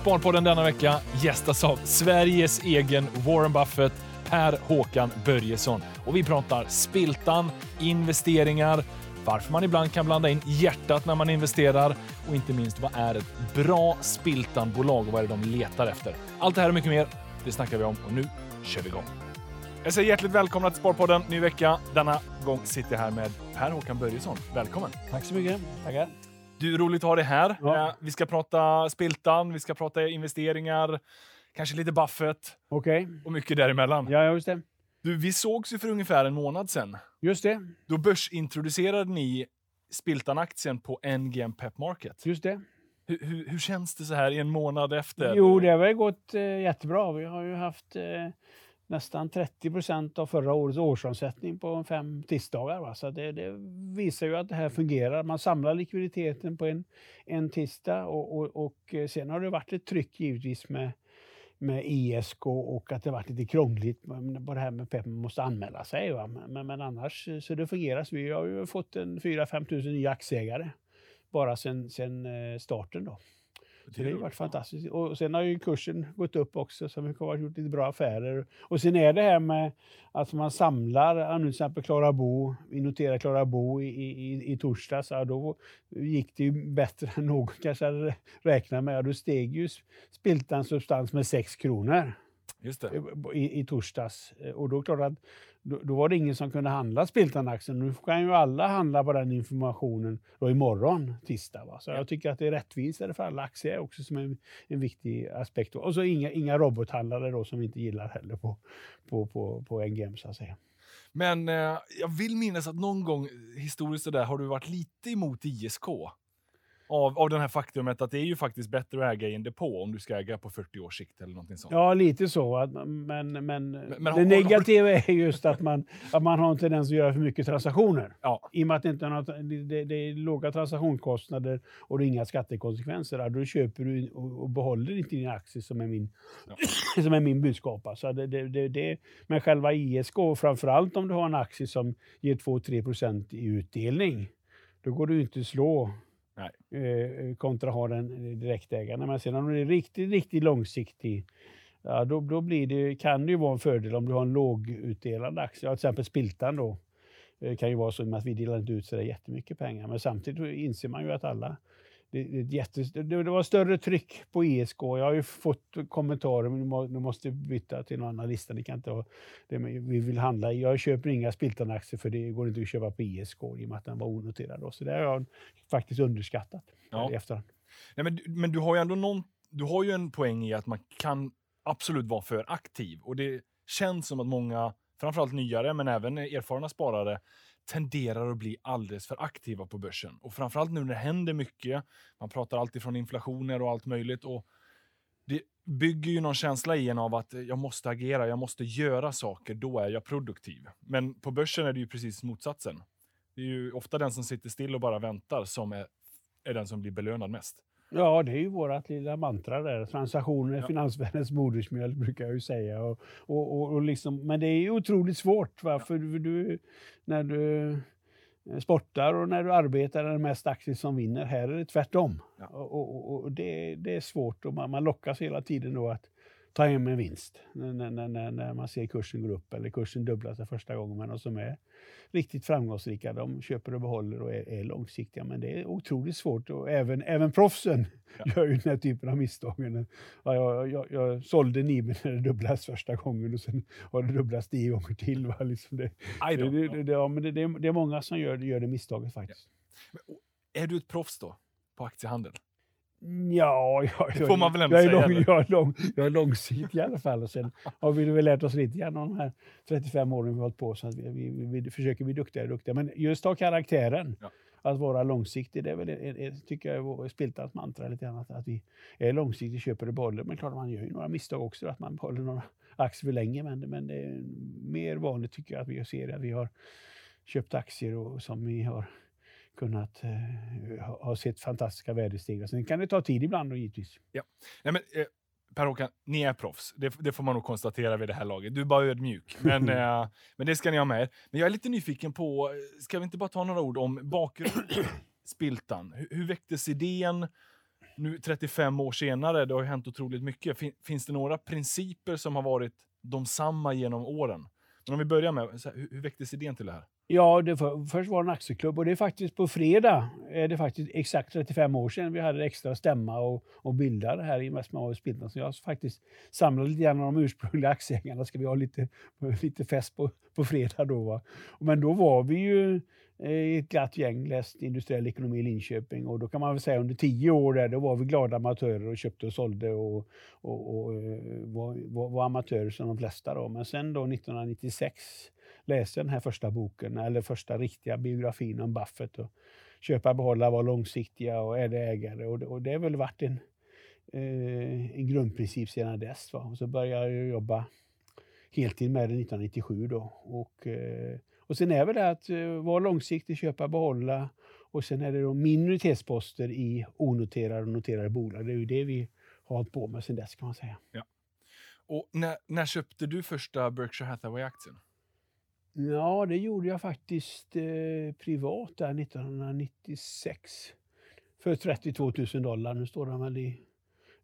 Sparpodden denna vecka gästas av Sveriges egen Warren Buffett, Per Håkan Börjesson. Och vi pratar spiltan, investeringar, varför man ibland kan blanda in hjärtat när man investerar och inte minst vad är ett bra spiltanbolag och vad är det de letar efter. Allt det här och mycket mer, det snackar vi om och nu kör vi igång. Jag säger hjärtligt välkomna till Sparpodden, ny vecka. Denna gång sitter jag här med Per Håkan Börjesson. Välkommen! Tack så mycket. Tackar. Du, roligt att ha dig här. Ja. Vi ska prata spiltan, vi ska prata investeringar, kanske lite Buffett Okej. och mycket däremellan. Ja, just det. Du, vi sågs ju för ungefär en månad sedan. Just det. Då börsintroducerade ni Spiltan-aktien på NGM Pep Market. Just det. Hur, hur, hur känns det så här en månad efter? Jo, det har väl gått eh, jättebra. Vi har ju haft eh, nästan 30 procent av förra årets årsomsättning på fem tisdagar. Va? Så det, det visar ju att det här fungerar. Man samlar likviditeten på en, en tisdag och, och, och eh, sen har det varit ett tryck givetvis med med ISK och att det varit lite krångligt med- på det här med PEP. Man måste anmäla sig. Va? Men, men, men annars eh, så det fungerar. Så vi har ju fått en 4-5 tusen nya aktieägare bara sen, sen eh, starten. Då. Så det har ju varit fantastiskt. Och sen har ju kursen gått upp också, så vi har gjort lite bra affärer. Och sen är det här med att man samlar, nu till exempel Klara Bo, vi noterar Klara Bo i, i, i torsdags, ja, då gick det ju bättre än någon kanske hade räknat med. Ja, Då steg ju Spiltan Substans med 6 kronor Just det. i, i torsdags. Och då, klart att, då, då var det ingen som kunde handla Spiltan-aktien. Nu kan ju alla handla på den informationen då imorgon, tisdag. Va? Så Ja. jag tycker att det är rättvisare för alla aktier också som en, en viktig aspekt. Och så inga, inga robothandlare då som vi inte gillar heller på, på, på, på NGM så att säga. Men eh, jag vill minnas att någon gång historiskt så där har du varit lite emot ISK. Av, av den här faktumet att det är ju faktiskt bättre att äga i en depå om du ska äga på 40 års sikt eller någonting sånt. Ja, lite så. Man- men men, men det har- har- negativa är just att man, att man har en tendens att göra för mycket transaktioner. Ja. I och med att det, inte är något, det, det är låga transaktionskostnader och det är inga skattekonsekvenser. Då köper du och, och behåller inte din aktie som är min, som är min budskap. Alltså det, det, det, det, men själva ISK, framförallt om du har en aktie som ger 2-3% i utdelning, då går du inte att slå Nej. Eh, eh, kontra ha den eh, direktägande. Men sen om du är riktigt, riktigt långsiktig, ja, då, då blir det, kan det ju vara en fördel om du har en lågutdelande aktie. Ja, till exempel Spiltan då. Det kan ju vara så att vi delar inte ut så där jättemycket pengar. Men samtidigt inser man ju att alla det, det, jättes, det, var större tryck på ISK. Jag har ju fått kommentarer, men nu må- nu måste byta till någon annan lista. Ni kan inte ha, det, vi vill handla. Jag köper inga Spiltan-aktier för det går inte att köpa på ISK i och med att den var onoterad. Då. Så det har jag faktiskt underskattat Ja. i efterhand. Nej, men, du- men du har ju ändå någon, du har ju en poäng i att man kan absolut vara för aktiv. Och det känns som att många, framförallt nyare, men även erfarna sparare, tenderar att bli alldeles för aktiva på börsen. Och framförallt nu när det händer mycket. Man pratar alltid från inflationer och allt möjligt. Och det bygger ju någon känsla i en av att eh, jag måste agera, jag måste göra saker, då är jag produktiv. Men på börsen är det ju precis motsatsen. Det är ju ofta den som sitter still och bara väntar som är, är den som blir belönad mest. Ja, det är ju vårt lilla mantra där. Transaktioner är Ja. finansvärldens modersmjölk brukar jag ju säga. Och, och, och, och liksom, men det är ju otroligt svårt. Va? För du, du, när du eh, sportar och när du arbetar är det mest aktier som vinner. Här är det tvärtom. Ja. Och, och, och det, det är svårt och man, man lockas hela tiden då att ta hem en vinst när, när, när- när, man ser kursen gå upp eller kursen dubbla sig första gången. Men de som är riktigt framgångsrika, de köper och behåller och är, är långsiktiga. Men det är otroligt svårt och även, även proffsen Ja. gör ju den här typen av misstag. Ja, jag, jag, jag sålde Niben när det dubblades första gången och sen har det dubblats tio gånger till. Va? Liksom det, det, det, det, ja, men det, det, är- många som gör, gör det misstaget faktiskt. Är du ett proffs då? På aktiehandel? Ja, jag, Det får man väl ändå jag, är säga, lång, jag, är lång, jag är långsiktig i alla fall. Och sen har vi väl lärt oss lite grann de här 35 åren vi har hållit på. Så att vi, vi, vi, vi försöker bli duktigare och duktigare. Men just ha karaktären. Ja. Att vara långsiktig, det är väl, är, tycker jag är Spiltans mantra lite grann. Att, att vi är långsiktiga, köper och behåller. Men klart, man gör ju några misstag också. Att man behåller några aktier för länge. Men, men det är mer vanligt tycker jag att vi ser att vi har köpt aktier och, som vi har kunnat eh, ha, sett fantastiska värdestegringar. Sen kan det ta tid ibland då givetvis. Nej, men, eh, Per-Håkan, ni är proffs. Det, det får man nog konstatera vid det här laget. Du är bara ödmjuk. Men, eh, men det ska ni ha med er. Men jag är lite nyfiken på, eh, ska vi inte bara ta några ord om bakgrunden? Spiltan. Hur, hur väcktes idén? nu 35 år senare, det har hänt otroligt mycket. Fin, finns det några principer som har varit de samma genom åren? Men om vi börjar med, här, hur, hur väcktes idén till det här? Ja, det för, först var det en aktieklubb och det är faktiskt på fredag, är det faktiskt exakt 35 år sedan vi hade extra stämma och, och bildade här i Westmansby Spiltan. Så jag har faktiskt samlat lite grann av de ursprungliga aktieägarna. Ska vi ha lite, lite fest på, på fredag då. Va? Men då var vi ju eh, ett glatt gäng, läst industriell ekonomi i Linköping och då kan man väl säga under tio år där, då var vi glada amatörer och köpte och sålde och, och, och eh, var, var, var amatörer som de flesta då. Men sen då 1996 läsa den här första boken, eller första riktiga biografin om Buffett. Och köpa, behålla, vara långsiktiga och är det ägare. Och det, och det har väl varit en, eh, en grundprincip sedan dess. Va? Och så började jag jobba heltid med det 1997 då. Och, eh, och sen är väl det att eh, vara långsiktig, köpa, behålla. Och sen är det då minoritetsposter i onoterade och noterade bolag. Det är ju det vi har hållit på med sedan dess kan man säga. Ja. Och när, när köpte du första Berkshire Hathaway-aktien? Ja, det gjorde jag faktiskt eh, privat där 1996. För 32 000 dollar. Nu står den väl i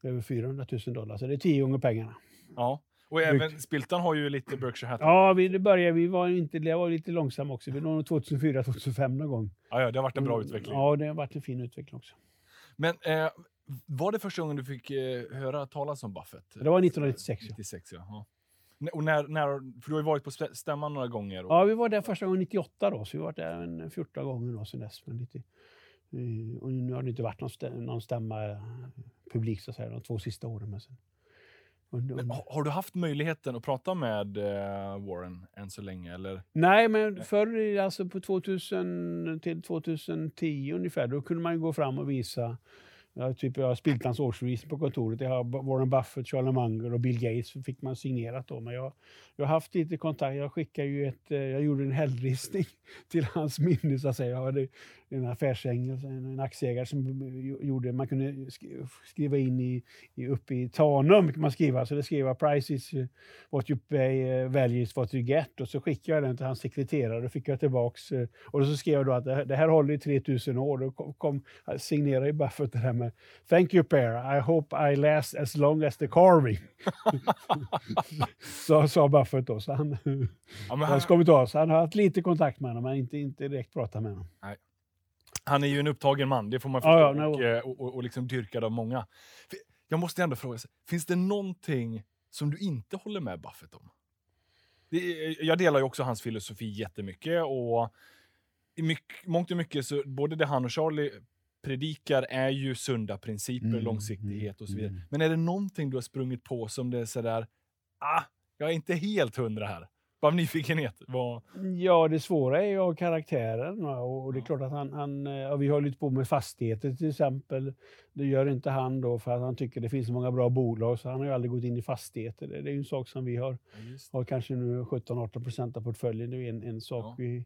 över 400 000 dollar, så det är tio gånger pengarna. Ja, och även Spiltan har ju lite Berkshire Hathaway. Ja, vi, det började, vi var inte, det var lite långsam också. Vi var 2004, 2005 någon gång. Ja, ja, det har varit en bra utveckling. Ja, det har varit en fin utveckling också. Men eh, var det första gången du fick eh, höra talas om Buffett? Det var 1996. Ja. 96, ja. Och när, när, för du har ju varit på stämman några gånger. Och... Ja, vi var där första gången 98 då, så vi har varit där en 14 gånger då sen dess. Men lite, eh, och nu har det inte varit någon stämma, någon stämma publik så att säga, de två sista åren. Men sen, men har du haft möjligheten att prata med eh, Warren än så länge? Eller? Nej, men förr, alltså på 2000 till 2010 ungefär, då kunde man gå fram och visa jag, typ, jag har Spiltans årsredovisning på kontoret. Jag har Warren Buffett, Charlie Munger och Bill Gates fick man signerat då. Men jag, jag har haft lite kontakt. Jag skickade ju ett, eh, jag gjorde en hällristning till hans minne så att säga. Jag hade en affärsängel, en aktieägare som gjorde, man kunde skriva in i, i uppe i Tanum, man skriva. Så det skrev price is eh, what you pay, eh, value is what you get. Och så skickade jag den till hans sekreterare och fick jag tillbaks. Och så skrev jag då att det här håller i 3000 år. Då kom, kom signerade Buffett det här med Thank you Per, I hope I last as long as the carving. så sa Buffett då. Så han, ja, han, han, så han har haft lite kontakt med honom, men inte, inte direkt pratat med honom. Nej. Han är ju en upptagen man, det får man förstå, ja, ja, och, eh, och, och, och liksom dyrkad av många. Jag måste ändå fråga, finns det någonting som du inte håller med Buffett om? Det, jag delar ju också hans filosofi jättemycket och i mycket, mångt och mycket så både det han och Charlie predikar är ju sunda principer, mm, långsiktighet och så vidare. Mm. Men är det någonting du har sprungit på som det är sådär, ah, jag är inte helt hundra här? Av nyfikenhet. Vad... Ja, det svåra är ju av karaktären. Och det är klart att han, han ja, vi har lite på med fastigheter till exempel. Det gör inte han då för att han tycker det finns så många bra bolag så han har ju aldrig gått in i fastigheter. Det är ju en sak som vi har, har kanske nu 17-18 procent av portföljen. Det är en, en sak ja. vi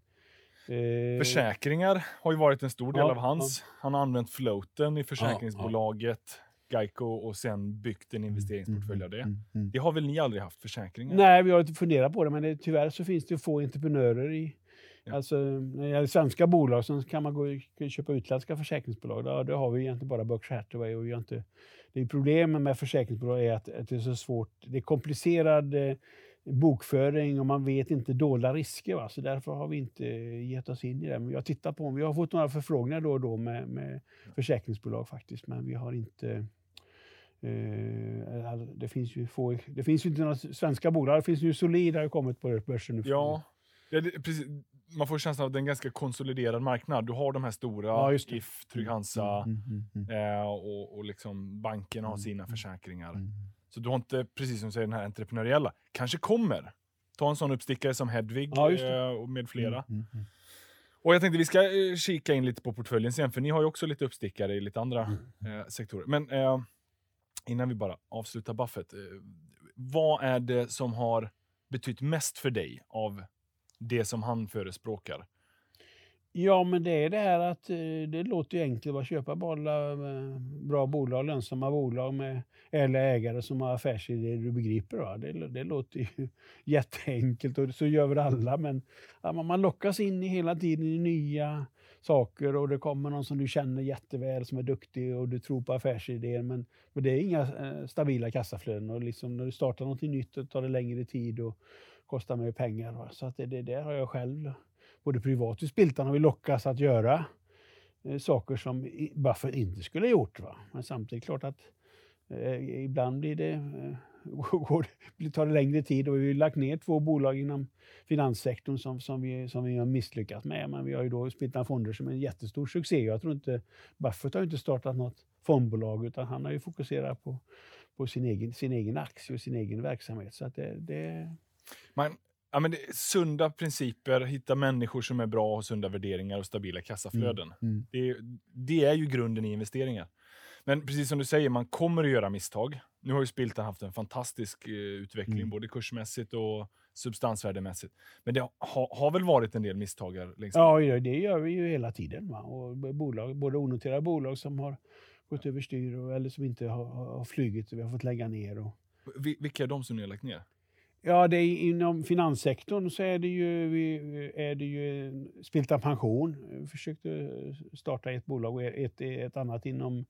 Eh, Försäkringar har ju varit en stor del ja, av hans. Ja. Han har använt floaten i försäkringsbolaget. Geico och sen byggt en investeringsportfölj av det. Mm, mm, det har väl ni aldrig haft försäkringar? Nej, vi har inte funderat på det, men det, tyvärr så finns det få entreprenörer i ja. Alltså, när det gäller svenska bolag så kan man gå och köpa utländska försäkringsbolag. Då, då har vi egentligen bara Berkshire Hathaway. Och vi har inte, det problemet med försäkringsbolag är att, att, det är så svårt. Det är komplicerad eh, bokföring och man vet inte dolda risker. Va? Så därför har vi inte gett oss in i det. Men vi har tittat på, vi har fått några förfrågningar då och då med, med försäkringsbolag faktiskt, men vi har inte det, finns ju få, det finns ju inte några svenska bolag. Det finns ju Solid har kommit på börsen nu. Ja, ja det, precis. man får känslan av att det är en ganska konsoliderad marknad. Du har de här stora, ja, If, Trygg-Hansa mm, mm, mm, eh, och, och liksom bankerna har sina försäkringar. Så du har inte, precis som du säger, den här entreprenöriella. Kanske kommer. Ta en sån uppstickare som Hedvig ja, eh, och med flera. Och jag tänkte vi ska eh, kika in lite på portföljen sen, för ni har ju också lite uppstickare i lite andra eh, sektorer. Men eh, innan vi bara avslutar Buffett. Eh, vad är det som har betytt mest för dig av det som han förespråkar? Ja, men det är det här att eh, det låter ju enkelt att köpa eh, bra bolag, lönsamma bolag med ärliga ägare som har affärsidéer du begriper. Va? Det, det låter ju jätteenkelt och så gör väl alla. Men ja, man lockas in i hela tiden i nya saker och det kommer någon som du känner jätteväl som är duktig och du tror på affärsidén. Men, men det är inga eh, stabila kassaflöden och liksom när du startar något nytt och tar det längre tid och kostar mer pengar. Va? Så att det, det där har jag själv, både privat och Spiltan har vi lockats att göra eh, saker som Buffett inte skulle ha gjort. Va? Men samtidigt klart att eh, ibland blir det eh, går, tar det längre tid och vi har lagt ner två bolag inom finanssektorn som, som, vi, som vi har misslyckats med. Men vi har ju då Spiltan Fonder som är en jättestor succé. Jag tror inte, Buffett har inte startat något fondbolag utan han har ju fokuserat på, på sin, egen, sin egen aktie och sin egen verksamhet. Så att det, det... Man, ja, men det, sunda principer, hitta människor som är bra, och sunda värderingar och stabila kassaflöden. Mm, mm. Det, det är ju grunden i investeringar. Men precis som du säger, man kommer att göra misstag. Nu har ju Spiltan haft en fantastisk uh, utveckling, mm. både kursmässigt och substansvärdemässigt. Men det ha, har väl varit en del misstag? Ja, det gör vi ju hela tiden. Va? Och bolag, både onoterade bolag som har gått överstyr och, eller som inte har, har flugit vi har fått lägga ner. Och... Vilka är de som ni har lagt ner? Ja, det är, inom finanssektorn så är det ju, är det ju Spiltan Pension. Vi försökte starta ett bolag och ett, ett annat inom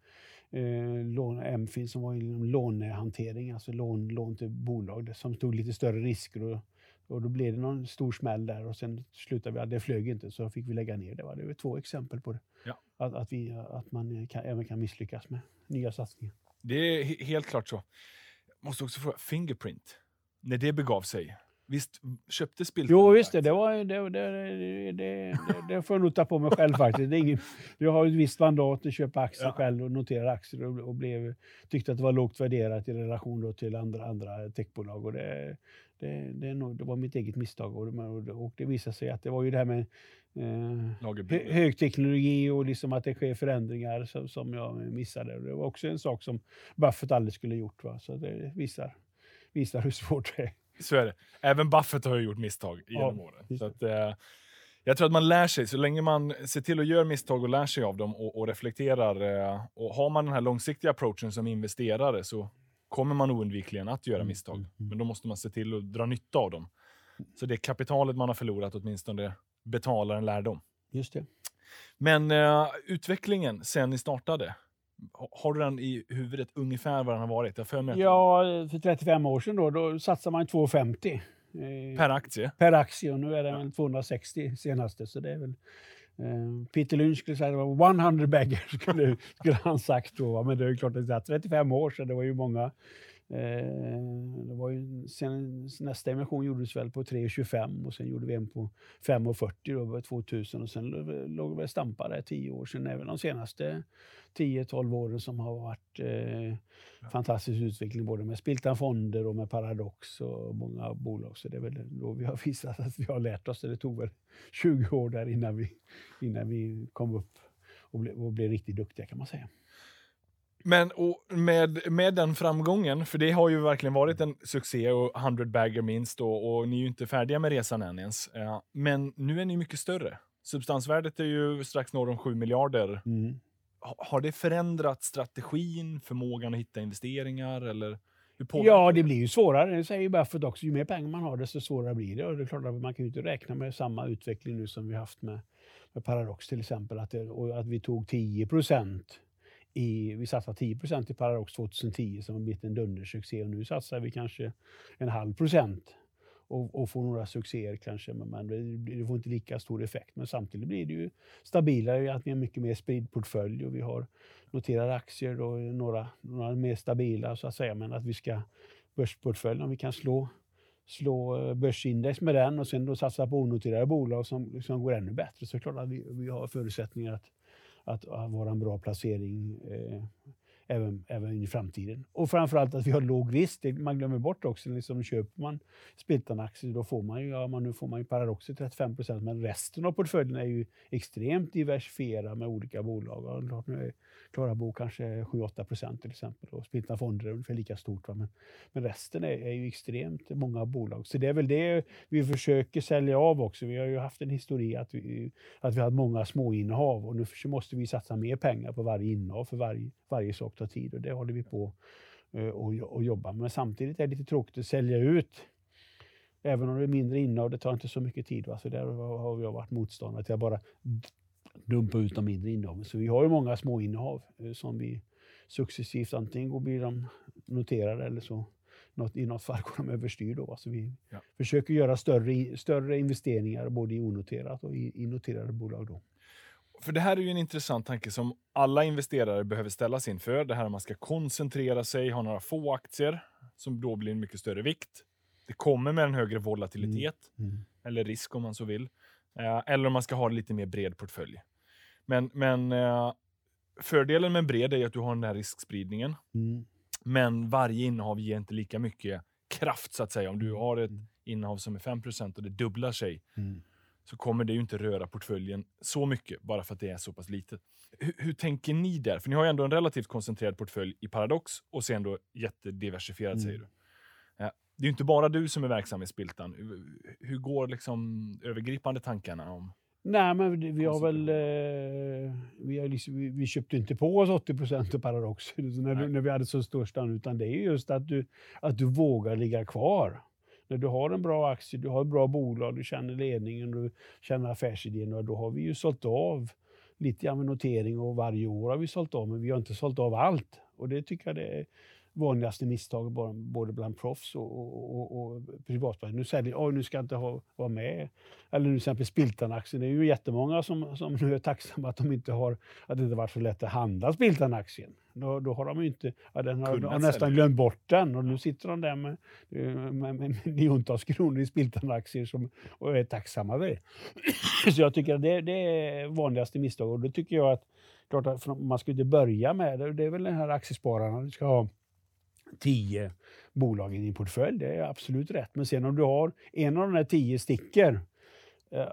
eh, lån, MFIN som var inom lånehantering, alltså lån, lån till bolag som tog lite större risker. Och, och då blev det någon stor smäll där och sen slutade vi, det flög inte så fick vi lägga ner det. Va? Det är två exempel på det. Ja. Att, att, vi, att man kan, även kan misslyckas med nya satsningar. Det är helt klart så. Jag måste också fråga, Fingerprint, när det begav sig, Visst köpte Spiltan? Jo, visst det. Det, var, det, det, det, det, får jag nog ta på mig själv faktiskt. Det är ingen, jag har ett visst mandat att köpa aktier ja. själv och notera aktier och, och blev, tyckte att det var lågt värderat i relation till andra, andra techbolag. Och det, det, det, nog, det var mitt eget misstag. Och, och det visade sig att det var ju det här med eh, högteknologi och liksom att det sker förändringar som, som jag missade. Det var också en sak som Buffett aldrig skulle gjort. Va? Så det visar, visar hur svårt det är. Så är det. Även Buffett har ju gjort misstag genom ja, åren. Så att, eh, jag tror att man lär sig, så länge man ser till att göra misstag och lär sig av dem och, och reflekterar. Eh, och har man den här långsiktiga approachen som investerare så kommer man oundvikligen att göra mm, misstag. Mm, mm. Men då måste man se till att dra nytta av dem. Så det kapitalet man har förlorat åtminstone betalar en lärdom. Just det. Men uh, utvecklingen sen ni startade, har du den i huvudet ungefär vad den har varit? Jag för ja, för 35 år sedan då, då satsade man 2,50. Eh, per aktie? Per aktie och nu är det ja. 260 senaste. Så det är väl, eh, Peter Lynch skulle säga att det var 100 bagger, skulle, skulle han sagt då. Men det är klart, att 35 år sedan, det var ju många det var ju, sen, nästa emission gjordes väl på 3,25 och sen gjorde vi en på 5,40 då, 2000 och sen låg vi stampade 10 år sedan. Även de senaste 10-12 åren som har varit eh, ja. fantastisk utveckling både med Spiltan Fonder och med Paradox och många bolag. Så det är väl då vi har visat att vi har lärt oss. Det tog väl 20 år där innan vi, innan vi kom upp och, ble, och blev riktigt duktiga kan man säga. Men med, med den framgången, för det har ju verkligen varit en succé och 100 bagger minst och, och ni är ju inte färdiga med resan än ens. Ja, men nu är ni mycket större. Substansvärdet är ju strax norr om 7 miljarder. Mm. Har det förändrat strategin, förmågan att hitta investeringar eller? Ja, det blir ju svårare. Det säger Buffett också. Ju mer pengar man har, desto svårare blir det. Och det är klart att man kan ju inte räkna med samma utveckling nu som vi haft med, med Paradox till exempel. Att, det, att vi tog 10 procent i, vi satsade 10% i Paradox 2010 som har blivit en dundersuccé och nu satsar vi kanske en halv procent och, och får några succéer kanske, men det, det, får inte lika stor effekt. Men samtidigt blir det ju stabilare, att vi har mycket mer spridd portfölj och vi har noterade aktier och några, några mer stabila så att säga. Men att vi ska börsportföljen, om vi kan slå slå eh, börsindex med den och sen då satsa på onoterade bolag som, som går ännu bättre så är det klart att vi, vi har förutsättningar att att, att vara en bra placering eh, även, även i framtiden. Och framförallt att vi har låg risk. Man glömmer bort också. Liksom köper man Spiltan-aktier då får man ju, ja, man, nu får man ju paradoxer 35 procent men resten av portföljen är ju extremt diversifierad med olika bolag. Och nu är Klarabo kanske 7-8 procent till exempel och Spiltan Fonder är ungefär lika stort. Va? Men, men resten är, är, ju extremt många bolag. Så det är väl det vi försöker sälja av också. Vi har ju haft en historia att vi, att vi har många småinnehav och nu måste vi satsa mer pengar på varje innehav för varje, varje sak tar tid och det håller vi på uh, och, och jobba med. Men samtidigt är det lite tråkigt att sälja ut Även om det är mindre innehav, det tar inte så mycket tid. Va? Så där har jag varit motståndare till att bara dumpa ut de mindre innehaven. Så vi har ju många små innehav eh, som vi successivt antingen går blir de noterade eller så något, i något fall går de överstyr. Då. Så vi Ja. försöker göra större, större investeringar både i onoterat och i, i noterade bolag. Då. För det här är ju en intressant tanke som alla investerare behöver ställas inför. Det här att man ska koncentrera sig, ha några få aktier som då blir en mycket större vikt. Det kommer med en högre volatilitet, eller risk om man så vill. Eh, eller om man ska ha en lite mer bred portfölj. Men, men eh, fördelen med en bred är att du har den här riskspridningen. Mm. Men varje innehav ger inte lika mycket kraft så att säga. Om du har ett Mm. innehav som är 5% och det dubblar sig Mm. Så kommer det ju inte röra portföljen så mycket bara för att det är så pass litet. Hur, hur tänker ni där? För ni har ju ändå en relativt koncentrerad portfölj i Paradox och sen då jättediversifierad Mm. säger du. Eh, Det är ju inte bara du som är verksam i Spiltan. Hur- går liksom övergripande tankarna om... Nej, men vi- har väl... Eh, vi, har liksom, vi, vi köpte inte på oss 80 procent av Paradox när, när vi hade så stor stand, utan det är just att du, att du vågar ligga kvar. När du har en bra aktie, du har ett bra bolag, du känner ledningen, du känner affärsidén, då har vi ju sålt av lite grann med notering och varje år har vi sålt av, men vi har inte sålt av allt. Och det tycker jag det är vanligaste misstaget både bland proffs och, och, och, och privatpersoner. Nu säger de, nu ska jag inte ha, vara med. Eller nu till exempel Spiltan-aktien. Det är ju jättemånga som, som nu är tacksamma att, de inte har, att det inte varit så lätt att handla Spiltan-aktien. Då, då har de ju inte, ja, den har, har nästan sälja. glömt bort den och nu sitter de där med, eh, med, med miljontals kronor i Spiltan-aktier som, och är tacksamma över det. Så jag tycker att det, det är vanligaste misstag och då tycker jag att, klart att man ska inte börja med det, det är väl den här aktiespararna, du ska ha tio bolag i din portfölj, det är absolut rätt. Men sen om du har en av de här tio sticker, eh,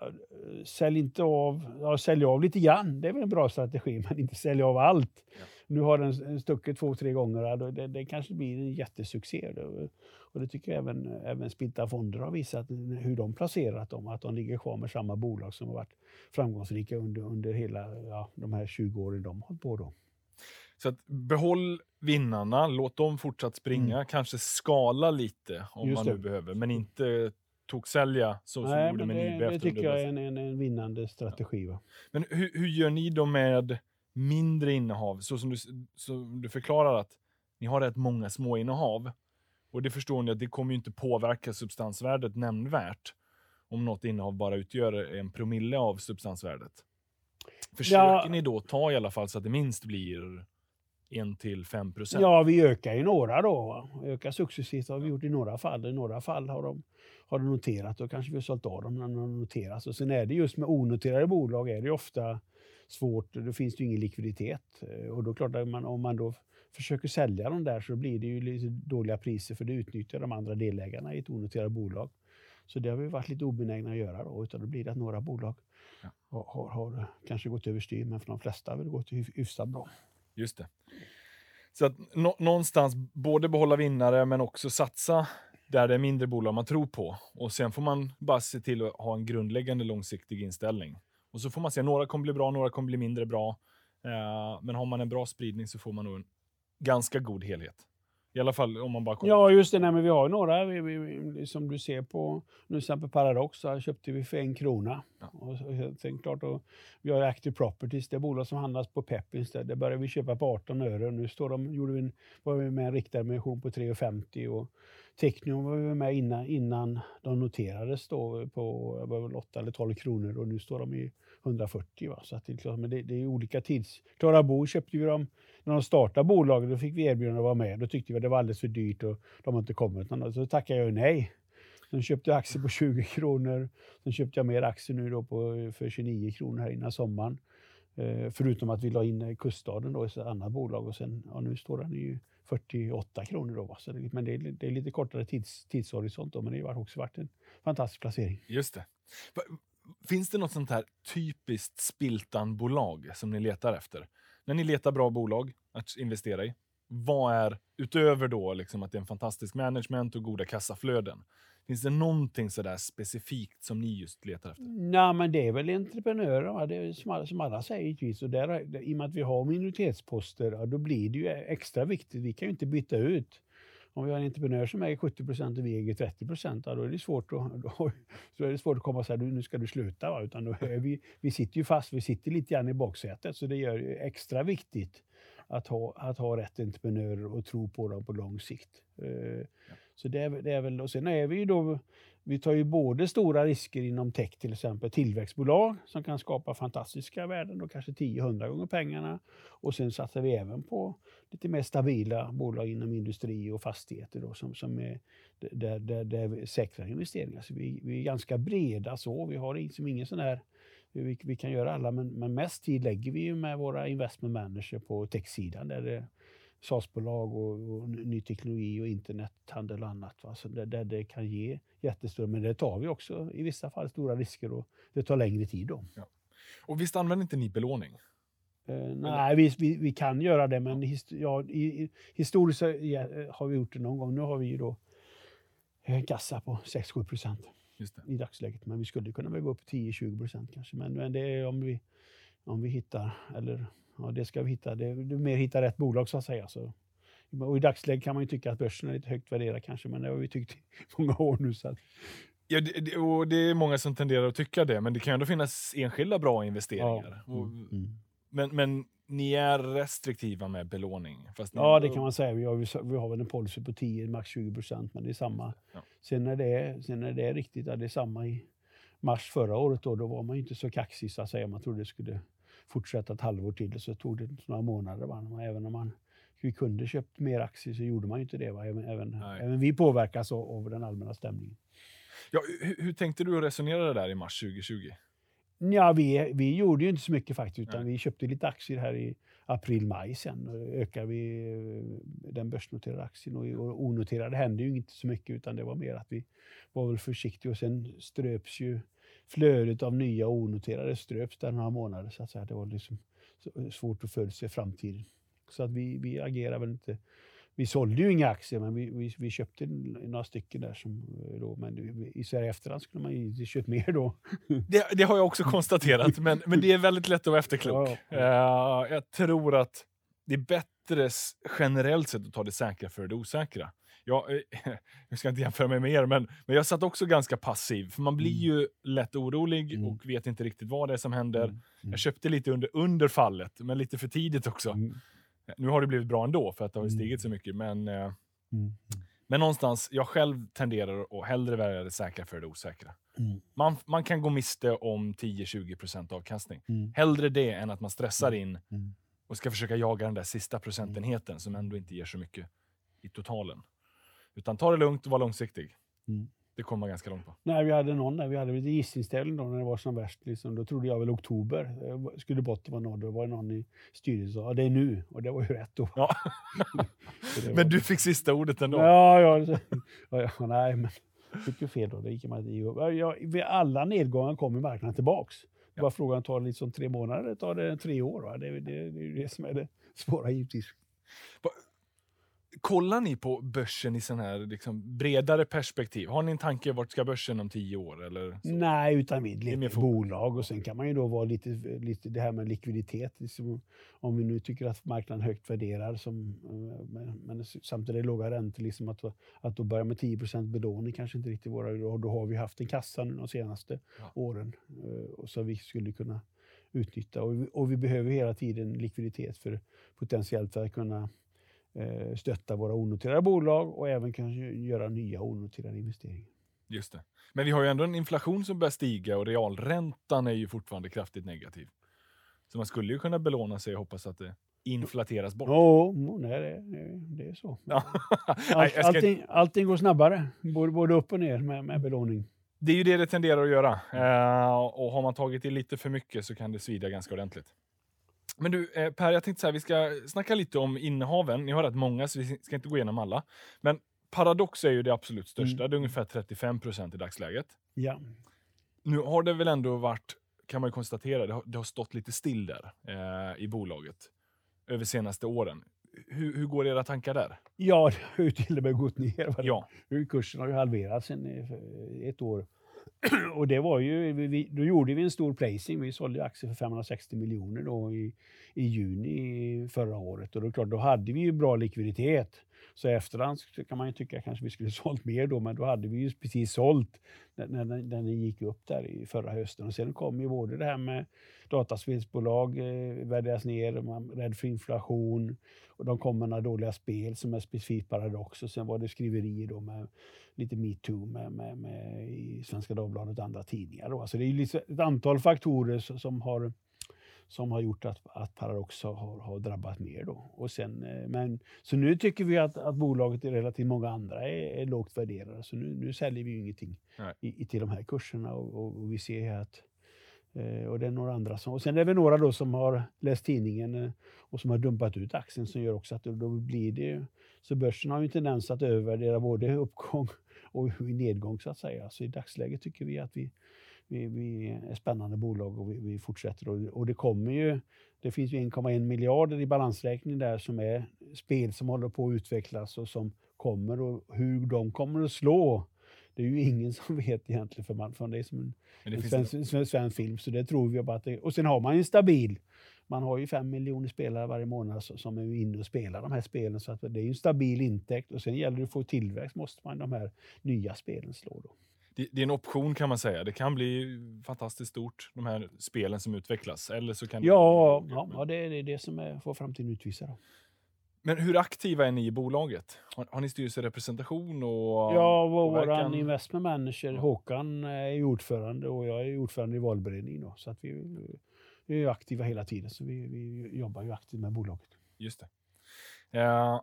sälj inte av, ja, sälj av lite grann, det är väl en bra strategi, men inte sälja av allt. Ja. Nu har den den stuckit två, tre gånger, ja, då- det, det kanske blir en jättesuccé. Och det tycker jag även, även Spilta Fonder har visat hur de placerat dem, att de ligger kvar med samma bolag som har varit framgångsrika under, under hela ja, de här 20 åren de har hållit på. Då. Så att behåll vinnarna, låt dem fortsatt springa, kanske skala lite om Mm. Just man nu det. behöver, men inte toksälja så som du Nej, gjorde med det, Nibe det tycker jag är en, en, en vinnande strategi. Va? Men hur, hur gör ni då med mindre innehav? Så som du, som du förklarar att ni har rätt många små innehav. Och det förstår ni att det kommer ju inte påverka substansvärdet nämnvärt om något innehav bara utgör en promille av substansvärdet. Försöker Ja. ni då ta i alla fall så att det minst blir 1 till 5 procent? Ja, vi ökar i några då. Ökar successivt har vi gjort i några fall. I några fall har de, har de noterat och kanske vi har sålt av dem när de noteras. Och sen är det just med onoterade bolag är det ofta svårt. Då finns det ju ingen likviditet. Eh, Och då klart att man, om man då försöker sälja dem där så blir det ju lite dåliga priser för det utnyttjar de andra delägarna i ett onoterat bolag. Så det har vi varit lite obenägna att göra då, utan då blir det att några bolag Ja. har, har, har kanske gått överstyr, men för de flesta har det gått hyf- hyfsat bra. Just det. Så att nå- någonstans både behålla vinnare men också satsa där det är mindre bolag man tror på. Och sen får man bara se till att ha en grundläggande långsiktig inställning. Och så får man se, några kommer bli bra, några kommer bli mindre bra. Eh, men har man en bra spridning så får man nog en ganska god helhet. I alla fall om man bara kollar. Ja, just det. Nej, men vi har ju några, vi, vi, som du ser på, nu till exempel Paradox, så köpte vi för en krona. Ja. Och, sen klart, och vi har Active Properties, det bolag som handlas på Peppins, där, det började vi köpa på 18 öre. Nu står de, gjorde vi en, var vi med en riktad emission på 3,50 och Technion var vi med innan, innan de noterades då på 8 eller 12 kronor och nu står de i 140. Va? Så att det, är klart, men det, det är olika tids... Klara Bo köpte vi dem när de startade bolaget, då fick vi erbjudande att vara med. Då tyckte vi att det var alldeles för dyrt och de har inte kommit. Så tackade jag nej. Sen köpte jag aktier på 20 kronor. Sen köpte jag mer aktier nu då på, för 29 kronor här innan sommaren. Eh, förutom att vi la in Kuststaden då i ett annat bolag och sen, ja, nu står den ju 48 kronor då. Va? Så det, men det är, det är lite kortare tids, tidshorisont då, men det har också varit en fantastisk placering. Just det. Finns det något sånt här typiskt Spiltan-bolag som ni letar efter? När ni letar bra bolag att investera i, vad är, utöver då liksom att det är en fantastisk management och goda kassaflöden, finns det någonting sådär specifikt som ni just letar efter? Nej, men det är väl entreprenörer, va? det är som alla, som alla säger givetvis. Och där, I och med att vi har minoritetsposter, ja, då blir det ju extra viktigt. Vi kan ju inte byta ut. om vi har en entreprenör som äger 70 procent och vi äger 30 procent, då är det svårt att, då, så är det svårt att komma och säga nu ska du sluta. Va? Utan då är vi, vi sitter ju fast, vi sitter lite grann i baksätet, så det gör det extra viktigt att ha, att ha rätt entreprenörer och tro på dem på lång sikt. Eh, så det är, det är väl, och sen är vi ju då vi tar ju både stora risker inom tech, till exempel tillväxtbolag som kan skapa fantastiska värden, då kanske 10-100 gånger pengarna. Och sen satsar vi även på lite mer stabila bolag inom industri och fastigheter då, som, som är där, där, där säkra investeringar. Så vi, vi är ganska breda så. Vi har liksom ingen sån här vi, vi, kan göra alla, men, men mest tid lägger vi med våra investment managers på techsidan där det SaaS-bolag och, och, ny teknologi och internethandel och annat. Va? Så där, där det kan ge jättestora, men det tar vi också i vissa fall stora risker och det tar längre tid. Då. Ja. Och visst använder inte ni belåning? Uh, nej, vi, vi, vi, kan göra det, men hist ja, i, historiskt har vi gjort det någon gång. Nu har vi då en kassa på 6-7 procent i dagsläget, men vi skulle kunna gå upp 10-20 procent kanske. Men, men det är om vi, om vi hittar, eller Ja, det ska vi hitta. Det är mer hitta rätt bolag så att säga. Så. Och I dagsläget kan man ju tycka att börsen är lite högt värderad kanske, men det har vi tyckt i många år nu. Så att... Ja, det, och det är många som tenderar att tycka det, men det kan ändå finnas enskilda bra investeringar. Ja. Mm. mm. Men, men ni är restriktiva med belåning? ja, det kan man säga. Vi har, vi har väl en policy på 10, max 20 procent, men det är samma. Ja. Sen, när det sen när det är riktigt, ja, det är samma i mars förra året, då, då var man inte så kaxig så att säga. Man trodde det skulle fortsätta ett halvår till. Så tog det några månader. Va? Även om man, vi kunde köpt mer aktier så gjorde man inte det. Va? Även, även, även vi påverkas av, av, den allmänna stämningen. Ja, hur, hur tänkte du resonera där i mars 2020? Ja, vi, vi gjorde ju inte så mycket faktiskt, utan Nej. vi köpte lite aktier här i april, maj sen. Ökade vi eh, den börsnoterade aktien och, onoterade hände ju inte så mycket, utan det var mer att vi var väl försiktiga och sen ströps ju flödet av nya onoterade ströps där några månader. Så att säga. Det var liksom svårt att förutse framtiden. Så att vi, vi agerar väl inte. Vi sålde ju inga aktier, men vi, vi, vi köpte några stycken där. Som, eh, då, men i Sverige efterhand skulle man ju köpt mer då. Det, det, har jag också konstaterat, men, men det är väldigt lätt att vara efterklok. Ja, ja. Uh, jag tror att det är bättre generellt sett att ta det säkra för det osäkra jag, eh, jag ska inte jämföra mig med er, men, men jag satt också ganska passiv. För man blir mm. ju lätt orolig mm. och vet inte riktigt vad det är som händer. Mm. Jag mm. köpte lite under, under fallet, men lite för tidigt också. Mm. Nu har det blivit bra ändå, för att det har stigit så mycket. Men, eh, men någonstans, jag själv tenderar att hellre välja det säkra för det osäkra. Man, man kan gå miste om 10-20% avkastning. Hellre det än att man stressar in och ska försöka jaga den där sista procentenheten som ändå inte ger så mycket i totalen. Utan ta det lugnt och var långsiktig. Mm. Det kommer man ganska långt på. Nej, vi hade någon där, vi hade lite gissningstävling då när det var som värst. Liksom. Då trodde jag väl oktober skulle botten vara nådd. Då var det någon i styrelsen som sa det är nu. Och det var ju rätt då. Ja. var... Men du fick sista ordet ändå? Ja, ja, ja, ja nej, men fick ju fel då. Det gick man ja, ja, vid alla nedgångar kommer marknaden tillbaks. Ja. Bara frågan tar det liksom tre månader tar det tre år? Va? Det, det, det är det som är det svåra givetvis kollar ni på börsen i sån här liksom, bredare perspektiv? Har ni en tanke vart ska börsen om tio år? Eller så? Nej, utan vi leker bolag och sen kan man ju då vara lite, lite det här med likviditet. Liksom, om vi nu tycker att marknaden högt värderad, som, men, men samtidigt är låga räntor, liksom att, att då börja med 10% belåning kanske inte riktigt våra... Då, har vi haft en kassa nu de senaste ja. åren eh, och så vi skulle kunna utnyttja. Och vi, och vi behöver hela tiden likviditet för potentiellt för att kunna Eh, stötta våra onoterade bolag och även kanske göra nya onoterade investeringar. Just det. Men vi har ju ändå en inflation som börjar stiga och realräntan är ju fortfarande kraftigt negativ. Så man skulle ju kunna belåna sig och hoppas att det inflateras bort. Ja, oh, nej, det, det är så. Ja. All, allting, allting, går snabbare, både, både upp och ner med, med belåning. Det är ju det det tenderar att göra. Uh, och har man tagit i lite för mycket så kan det svida ganska ordentligt. Men du eh, Per, jag tänkte så här, vi ska snacka lite om innehaven. Ni har rätt många, så vi ska inte gå igenom alla. Men Paradox är ju det absolut största. Mm. Det är ungefär 35 procent i dagsläget. Ja. Nu har det väl ändå varit, kan man konstatera, det har, det har stått lite still där eh, i bolaget över senaste åren. Hur, hur, går era tankar där? Ja, det har ju till och med gått ner. Ja. Kursen har ju halverats sedan ett år. och det var ju, vi, då gjorde vi en stor placing. Vi sålde aktier för 560 miljoner då i, i juni förra året. Och då, klart, då hade vi ju bra likviditet. Så i efterhand så kan man ju tycka kanske vi skulle sålt mer då, men då hade vi ju precis sålt när, när, när den gick upp där i förra hösten. Och sen kom ju både det här med dataspelsbolag eh, värderas ner, man är rädd för inflation och de kom med några dåliga spel som är specifikt Paradox och sen var det skriverier då med lite metoo med, med, med i Svenska Dagbladet och andra tidningar. Då. Alltså det är liksom ett antal faktorer som har som har gjort att, att Paradox har, har drabbat mer. Då. Och sen, eh, men, så nu tycker vi att, att bolaget är relativt många andra är, är lågt värderade. Så nu, nu säljer vi ju ingenting i, i, till de här kurserna. Och, och, och vi ser att eh, och det är några andra som, och sen är det några då som har läst tidningen eh, och som har dumpat ut aktien som gör också att då blir det så börsen har ju en tendens att övervärdera både uppgång och nedgång så att säga. Så i dagsläget tycker vi att vi, vi, vi är spännande bolag och vi, vi fortsätter. Och, och, det kommer ju, det finns ju 1,1 miljarder i balansräkningen där som är spel som håller på att utvecklas och som kommer och hur de kommer att slå. Det är ju ingen som vet egentligen för man, för det är som en, en svensk, en svensk film. Så det tror vi bara att det, och sen har man ju en stabil man har ju fem miljoner spelare varje månad som är inne och spelar de här spelen. Så att det är en stabil intäkt och sen gäller det att få tillväxt måste man de här nya spelen slå. Då det, det, är en option kan man säga. Det kan bli fantastiskt stort, de här spelen som utvecklas. Eller så kan ja, det, ja, ja, det är det som är, får framtiden utvisa. Då. Men hur aktiva är ni i bolaget? Har, har ni styrelserepresentation? Och ja, vår investment manager Håkan är ordförande och jag är ordförande i valberedningen. Då, så att vi, vi är aktiva hela tiden, så vi, vi jobbar ju aktivt med bolaget. Just det. Uh,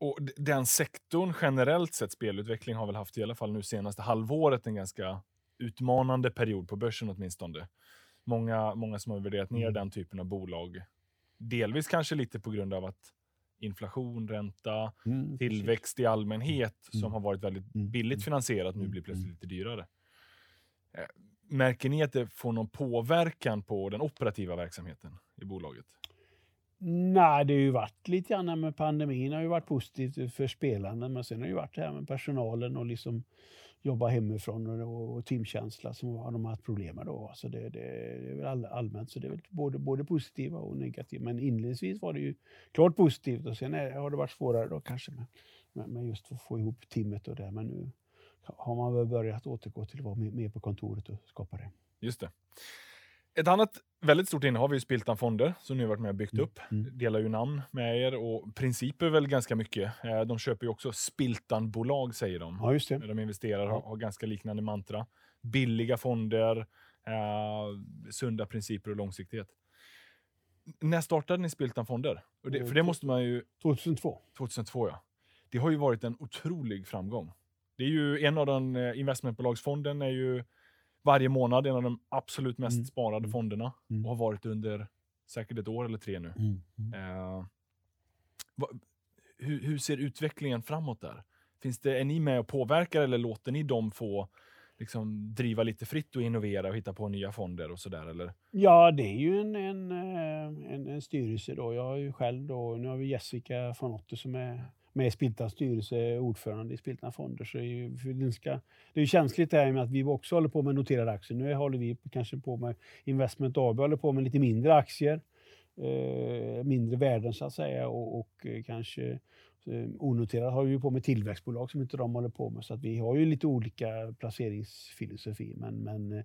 och den sektorn generellt sett, spelutveckling, har väl haft i alla fall nu senaste halvåret en ganska utmanande period på börsen åtminstone. Många, många som har värderat ner mm. den typen av bolag. Delvis kanske lite på grund av att inflation, ränta, mm, tillväxt precis. i allmänhet mm. som har varit väldigt mm, billigt mm. finansierat nu blir plötsligt lite dyrare. Märker ni att det får någon påverkan på den operativa verksamheten i bolaget? Nej, det har ju varit lite grann med pandemin har ju varit positivt för spelarna, men sen har det ju varit det här med personalen och liksom jobba hemifrån och, och teamkänsla som har de haft problem med då. Så det, det, det är väl all, allmänt, så det är väl både, både positiva och negativa. Men inledningsvis var det ju klart positivt och sen är, har det varit svårare då kanske med, med, med just att få ihop teamet och det. Men nu har man väl börjat återgå till att vara med, på kontoret och skapa det. Just det. Ett annat väldigt stort innehav är ju Spiltan Fonder, som ni har varit med och byggt mm. upp. Mm. Delar ju namn med er och principer väl ganska mycket. Eh, de köper ju också Spiltan-bolag, säger de. Ja, just det. De investerar och har, ganska liknande mantra. Billiga fonder, eh, sunda principer och långsiktighet. När startade ni Spiltan Fonder? Det, för det måste man ju... 2002. 2002, ja. Det har ju varit en otrolig framgång. Det är ju en av de eh, investmentbolagsfonden är ju varje månad, en av de absolut mest mm. sparade mm. fonderna mm. och har varit under säkert ett år eller tre nu. Eh, va, hur, hur, ser utvecklingen framåt där? Finns det, är ni med och påverkar eller låter ni dem få liksom, driva lite fritt och innovera och hitta på nya fonder och sådär? Eller? Ja, det är ju en, en, eh, en, en styrelse då. Jag har ju själv då, nu har vi Jessica von Otter som är med Spiltans styrelse, ordförande i Spiltans fonder. Så det, ska, det är känsligt det här med att vi också håller på med noterade aktier. Nu håller vi kanske på med Investment AB, håller på med lite mindre aktier, eh, mindre värden så att säga och, och eh, kanske eh, onoterat har vi på med tillväxtbolag som inte de håller på med. Så att vi har ju lite olika placeringsfilosofi. Men, men, eh,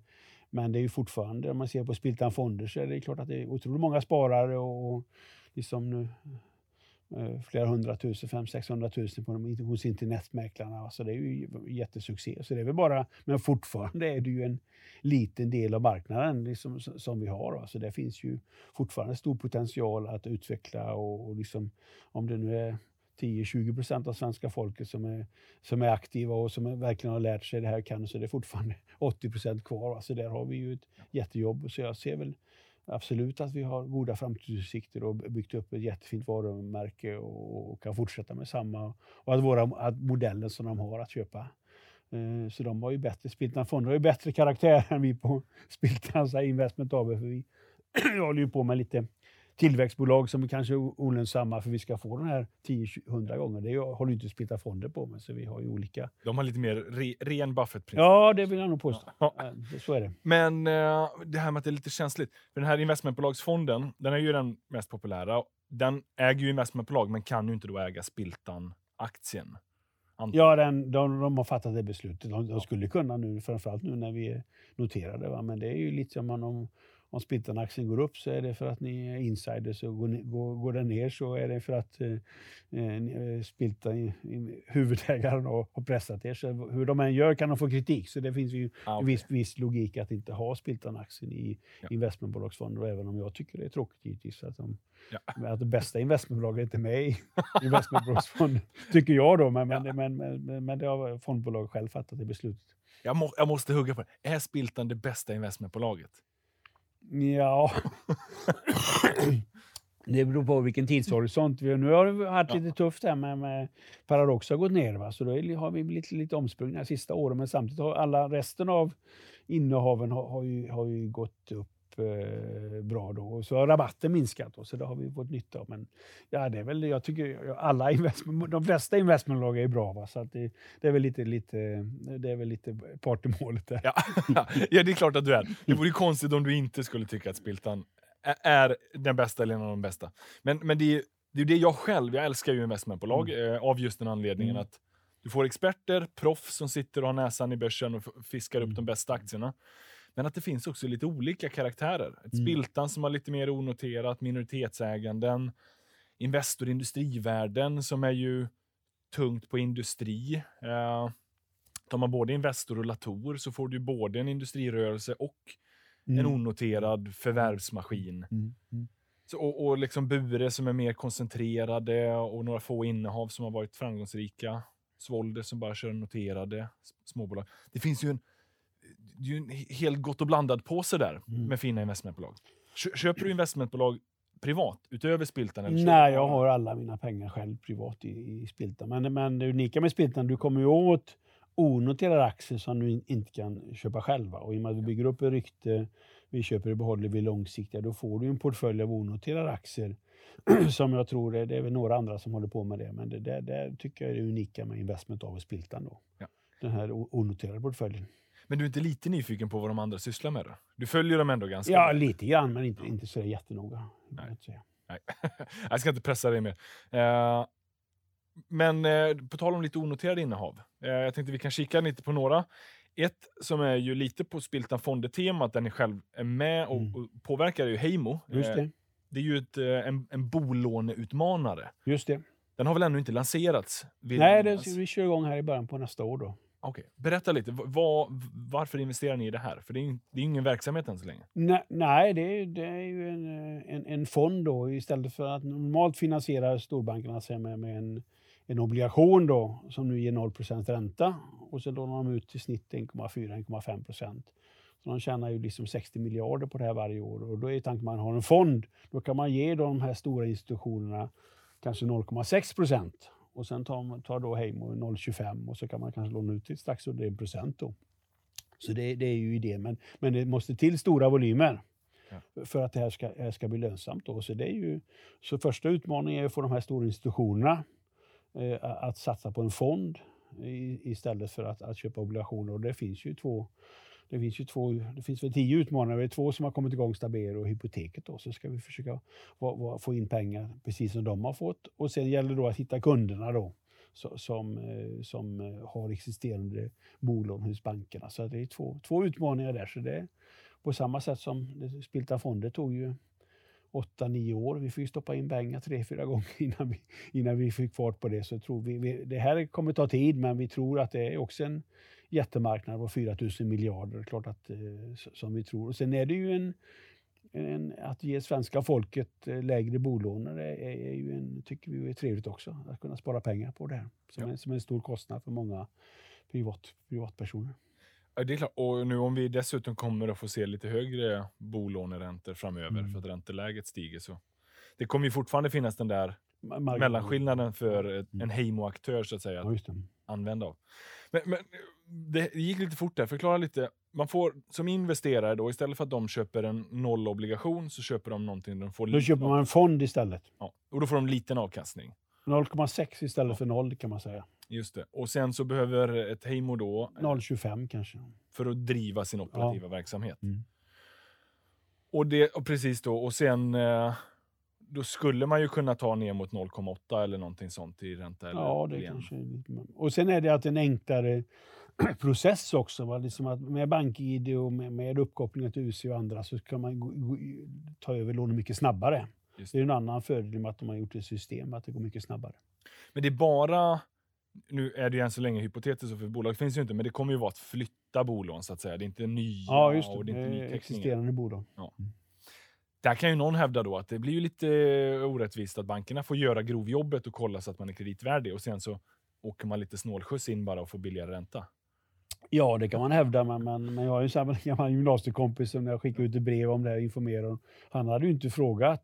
men det är ju fortfarande, om man ser på Spiltan Fonder så är det klart att det är otroligt många sparare och liksom nu Eh, flera hundratusen, fem, sexhundratusen på de, hos internetmäklarna. Så det är ju jättesuccé. Så det är väl bara, men fortfarande är det ju en liten del av marknaden liksom, som vi har. Så det finns ju fortfarande stor potential att utveckla och, och liksom, om det nu är 10-20 procent av svenska folket som är, som är aktiva och som verkligen har lärt sig det här kan, så det är fortfarande 80 procent kvar. Så där har vi ju ett jättejobb. Så jag ser väl absolut att vi har goda framtidsutsikter och byggt upp ett jättefint varumärke och kan fortsätta med samma. Och att, våra, att modellen som de har att köpa. Eh, så de har ju bättre, Spiltan Fonder har ju bättre karaktär än vi på Spiltans Investment AB. För vi håller ju på med lite tillväxtbolag som är kanske är olönsamma för vi ska få den här 10-100 gånger. Det håller ju inte Splitta Fonder på med, så vi har ju olika. De har lite mer re, ren Buffett-princip. Ja, det vill jag nog påstå. Ja. Så är det. Men uh, det här med att det är lite känsligt. För den här investmentbolagsfonden, den är ju den mest populära. den äger ju investmentbolag, men kan ju inte då äga Spiltan-aktien. Ja, den, de, de har fattat det beslutet. De, de skulle kunna nu, framförallt nu när vi är noterade. Va? Men det är ju lite som om, om, om Spiltan-aktien går upp så är det för att ni är insiders och går, ni- går, går den ner så är det för att eh, eh, eh, Spiltan, huvudägaren, har, pressat er. Så hur de än gör kan de få kritik. Så det finns ju Ah, okej. viss, viss logik att inte ha Spiltan-aktien i Ja. investmentbolagsfonder. Även om jag tycker det är tråkigt givetvis att, de, Ja. att det bästa investmentbolaget inte är med i investmentbolagsfonder. tycker jag då. Men, men, Ja. men, men, men det har fondbolaget själv fattat det beslutet. Jag, må, jag måste hugga på det. Är Spiltan det bästa investmentbolaget? Ja. Det beror på vilken tidshorisont. Vi, nu har det varit lite tufft här med, med Paradox har gått ner. Va? Så då har vi blivit lite omsprungna de sista åren. Men samtidigt har alla resten av innehaven har, har, ju, har ju gått upp bra då. Och så har rabatten minskat då, så det har vi fått nytta av. Men ja, det är väl, jag tycker alla investment, de flesta investmentbolag är bra. Va? Så att det, det är väl lite, lite, det är väl lite part i målet där. Ja. ja, det är klart att du är. Det vore konstigt om du inte skulle tycka att Spiltan är den bästa eller en av de bästa. Men, men det är det, är det jag själv, jag älskar ju investmentbolag eh, av just den anledningen Mm. att du får experter, proffs som sitter och har näsan i börsen och fiskar upp Mm. de bästa aktierna. Men att det finns också lite olika karaktärer. Ett Mm. Spiltan som har lite mer onoterat, minoritetsäganden, Investor industrivärden som är ju tungt på industri. Eh, tar man både Investor och Latour så får du både en industrirörelse och en onoterad förvärvsmaskin. Mm. Mm. Så, och, och liksom Bure som är mer koncentrerade och några få innehav som har varit framgångsrika. Svolder som bara kör noterade småbolag. Det finns ju en, det är ju en he- helt gott och blandad påse där Mm. med fina investmentbolag. Kö- Köper du investmentbolag privat utöver Spiltan? eller Nej, jag har alla mina pengar själv privat i, i Spiltan. Men, men det unika med Spiltan, du kommer ju åt onoterade aktier som du in, inte kan köpa själva. Och i och med att vi bygger upp ett rykte, vi köper och behåller vi långsiktiga, då får du en portfölj av onoterade aktier som jag tror det, det är väl några andra som håller på med det. Men det, det tycker jag är det unika med investment av Spiltan då. Ja. Den här onoterade portföljen. Men du är inte lite nyfiken på vad de andra sysslar med? Då? Du följer dem ändå ganska Ja, lite grann, men inte, inte så jättenoga. Nej. jag säga. Nej. jag ska inte pressa dig mer. Eh, men eh, på tal om lite onoterade innehav. Eh, jag tänkte vi kan kika lite på några. Ett som är ju lite på Spiltan Fonder-temat, där ni själv är med och, Mm. och påverkar, är ju Heimo. Just det. det är ju ett, en, en bolåneutmanare. Just det. Den har väl ännu inte lanserats? Nej, minnas. vi kör igång här i början på nästa år då. Okej. Berätta lite, Var, varför investerar ni i det här? För det är det är ingen verksamhet än så länge. Nej, nej det, är, det är ju en, eh, en, en fond då istället för att normalt finansiera storbankerna sig med, med en, en obligation då som nu ger 0% ränta och så lånar de ut till snitt 1,4-1,5 procent. Så de tjänar ju liksom 60 miljarder på det här varje år och då är tanken att man har en fond. Då kan man ge de här stora institutionerna kanske 0,6 procent och sen tar, tar då Heimo 0,25 och så kan man kanske låna ut till strax under 1 procent då. Så det, det är ju idén. Men, men det måste till stora volymer för att det här ska, här ska bli lönsamt. Då. Så, det är ju, så första utmaningen är att få de här stora institutionerna eh, att satsa på en fond i, istället för att, att köpa obligationer. Och det finns ju två det finns ju två, det finns väl tio utmaningar. Det är två som har kommit igång, Stabero och Hypoteket. Då. Så ska vi försöka va, va, få in pengar precis som de har fått. Och sen gäller det då att hitta kunderna då, så, som, eh, som eh, har existerande bolån hos bankerna. Så det är två, två utmaningar där. Så det är på samma sätt som Spilta Fonder tog ju åtta, nio år. Vi fick stoppa in pengar tre, fyra gånger innan vi, innan vi fick fart på det. Så tror vi, vi, det här kommer ta tid, men vi tror att det är också en jättemarknad på 4 000 miljarder. Klart att, eh, som vi tror. Och sen är det ju en, en, att ge svenska folket eh, lägre bolån är, är, ju en, tycker vi är trevligt också. Att kunna spara pengar på det här. Som, Ja. en, som en stor kostnad för många privat, privatpersoner. Ja, det är klart. Och nu om vi dessutom kommer att få se lite högre bolåneräntor framöver Mm. för att ränteläget stiger så det kommer ju fortfarande finnas den där Ma- marginal- mellanskillnaden för Mm. en Heimo-aktör så att säga Ja, att det. använda av. Men, men det gick lite fort där. Förklara lite. Man får som investerare då istället för att de köper en nollobligation så köper de någonting de får Då köper man en fond istället. Ja, och då får de liten avkastning. 0,6 istället Ja. för 0 kan man säga. Just det. Och sen så behöver ett Heimo då eh, 0,25 kanske. för att driva sin operativa verksamhet. Mm. Och, det, och precis då, och sen eh, då skulle man ju kunna ta ner mot 0,8 eller någonting sånt i ränta. Eller Ja, det problem. kanske är lite... Och sen är det att en enklare process också. Va? Liksom att med BankID och med, med uppkopplingar till UC och andra så kan man gå, gå, ta över lånen mycket snabbare. Just Det är en annan fördel med att de har gjort ett system, att det går mycket snabbare. Men det är bara, nu är det ju än så länge hypotetiskt för bolag finns ju inte, men det kommer ju vara att flytta bolån så att säga. Det är inte nya Ja, just det. och det är inte nyteckningar. Existerande bolag. Där kan ju någon hävda då att det blir ju lite orättvist att bankerna får göra grovjobbet och kolla så att man är kreditvärdig och sen så åker man lite snålskjuts in bara och får billigare ränta. Ja, det kan man hävda, men, men, men jag har ju en gammal gymnasiekompis som när jag skickade ut ett brev om det här och informerade. Han hade ju inte frågat.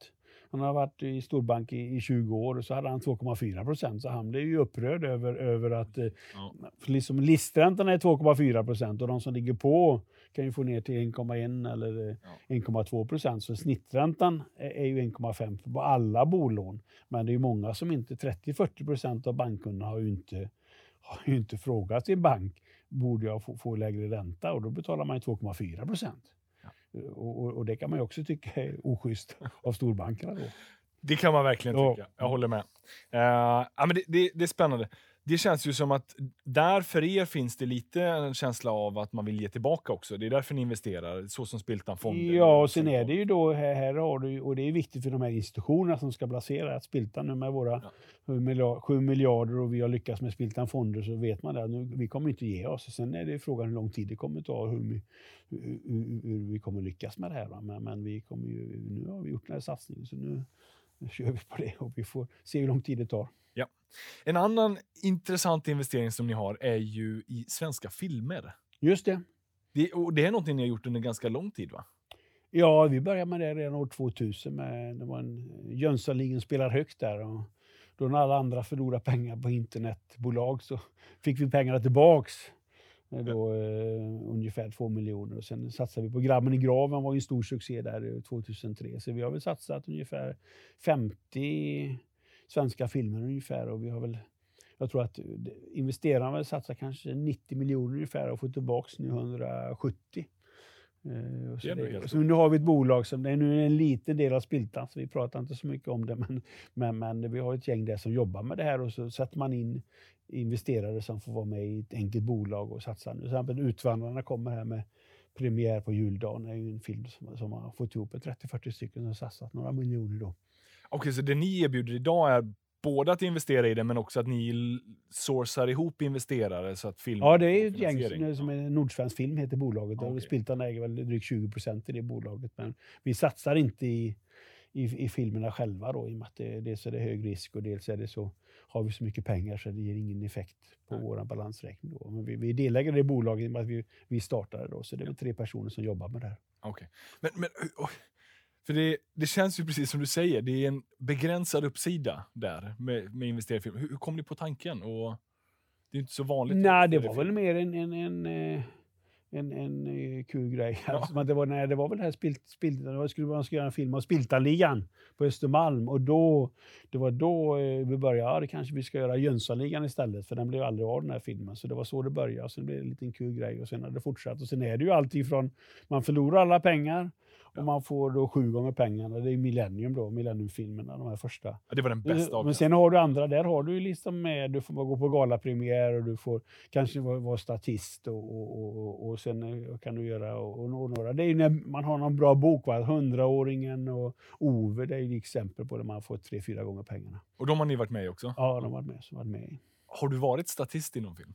Han har varit i storbank i, i 20 år och så hade han 2,4 procent. Så han blev ju upprörd över, över att eh, Ja. liksom listräntan är 2,4 procent och de som ligger på kan ju få ner till 1,1 eller eh, Ja. 1,2 procent. Så snitträntan är, är ju 1,5 på alla bolån. Men det är ju många som inte, 30-40 procent av bankkunderna har ju inte, har ju inte frågat sin bank, borde jag få, få lägre ränta? Och då betalar man ju 2,4 procent. Och, och, och det kan man ju också tycka är oschysst av storbankerna då. Det kan man verkligen Ja. tycka. Jag håller med. Eh, ja, men det, det, det är spännande. Det känns ju som att där för er finns det lite en känsla av att man vill ge tillbaka också. Det är därför ni investerar, så som Spiltan Fonder. Ja, och sen är det ju då, här, här har du, och det är viktigt för de här institutionerna som ska placera, att Spiltan nu med våra Ja. 7 miljarder, 7 miljarder och vi har lyckats med Spiltan Fonder så vet man det, att nu, vi kommer inte ge oss. Sen är det frågan hur lång tid det kommer ta och hur, vi- hur, hur, hur vi kommer lyckas med det här. Men, men vi kommer ju, nu har vi gjort den här satsningen så nu, nu kör vi på det och vi får se hur lång tid det tar. En annan intressant investering som ni har är ju i svenska filmer. Just det. Det, och det är någonting ni har gjort under ganska lång tid va? Ja, vi började med det redan år 2000. Med, det var en Jönssonligan spelar högt där. Och då när alla andra förlorade pengar på internetbolag så fick vi pengarna tillbaks. Med Då, eh, ungefär två miljoner. Och sen satsade vi på Grabben i graven, var ju en stor succé där eh, 2003. Så vi har väl satsat ungefär 50 svenska filmer ungefär. Och vi har väl, jag tror att eh, investerarna har satsat kanske 90 miljoner ungefär och fått tillbaks nu 170. Eh, och så Det helt så nu har vi ett bolag som det är nu en liten del av Spiltan, så vi pratar inte så mycket om det. Men, men, men vi har ett gäng där som jobbar med det här och så sätter man in investerare som får vara med i ett enkelt bolag och satsa. Nu till exempel Utvandrarna kommer här med premiär på juldagen. Det är ju en film som, som har fått ihop ett 30-40 stycken som satsat några miljoner då. Okej, så det ni erbjuder idag är både att investera i det, men också att ni sourcar ihop investerare så att film Ja, det är ett gäng som är Nordsvensk Film heter bolaget. Och okej. Spiltan äger väl drygt 20 procent i det bolaget. Men vi satsar inte i, i, i filmerna själva då, i och med att det, dels är det hög risk och dels är det så, har vi så mycket pengar så det ger ingen effekt på Nej. vår balansräkning. Då. Men vi, vi är delägare i bolaget i och med att vi, vi startade då, så det är väl tre personer som jobbar med det här. Okej. Men, men, oj, för det, det känns ju precis som du säger, det är en begränsad uppsida där med, med investering i film. Hur, hur kom ni på tanken? Och det är inte så vanligt. Nej, det investera var film. väl mer en, en, en, eh, en, en, eh, kul grej. Ja. Alltså, det, var, nej, det var väl det här spilt, spilt, det skulle man skulle göra en film om Spiltanligan på Östermalm. Och då, det var då eh, vi började, ja, det kanske vi ska göra Jönssonligan istället, för den blev aldrig av den här filmen. Så det var så det började. Sen blev det en liten kul grej och sen har det fortsatt. Och sen är det ju alltid från, man förlorar alla pengar och man får då sju gånger pengarna. Det är Millennium då, Millennium-filmerna, de här första. Ja, det var den bästa Men avkastningen. sen har du andra, där har du liksom med, du får gå på galapremiär och du får kanske vara, vara statist och, och, och, och, sen eh, kan du göra och, och några. Det är när man har någon bra bok, va? Hundraåringen och Ove, det är exempel på där man får tre, fyra gånger pengarna. Och de har ni varit med i också. Ja, de har varit med, som varit med. Har du varit statist i någon film?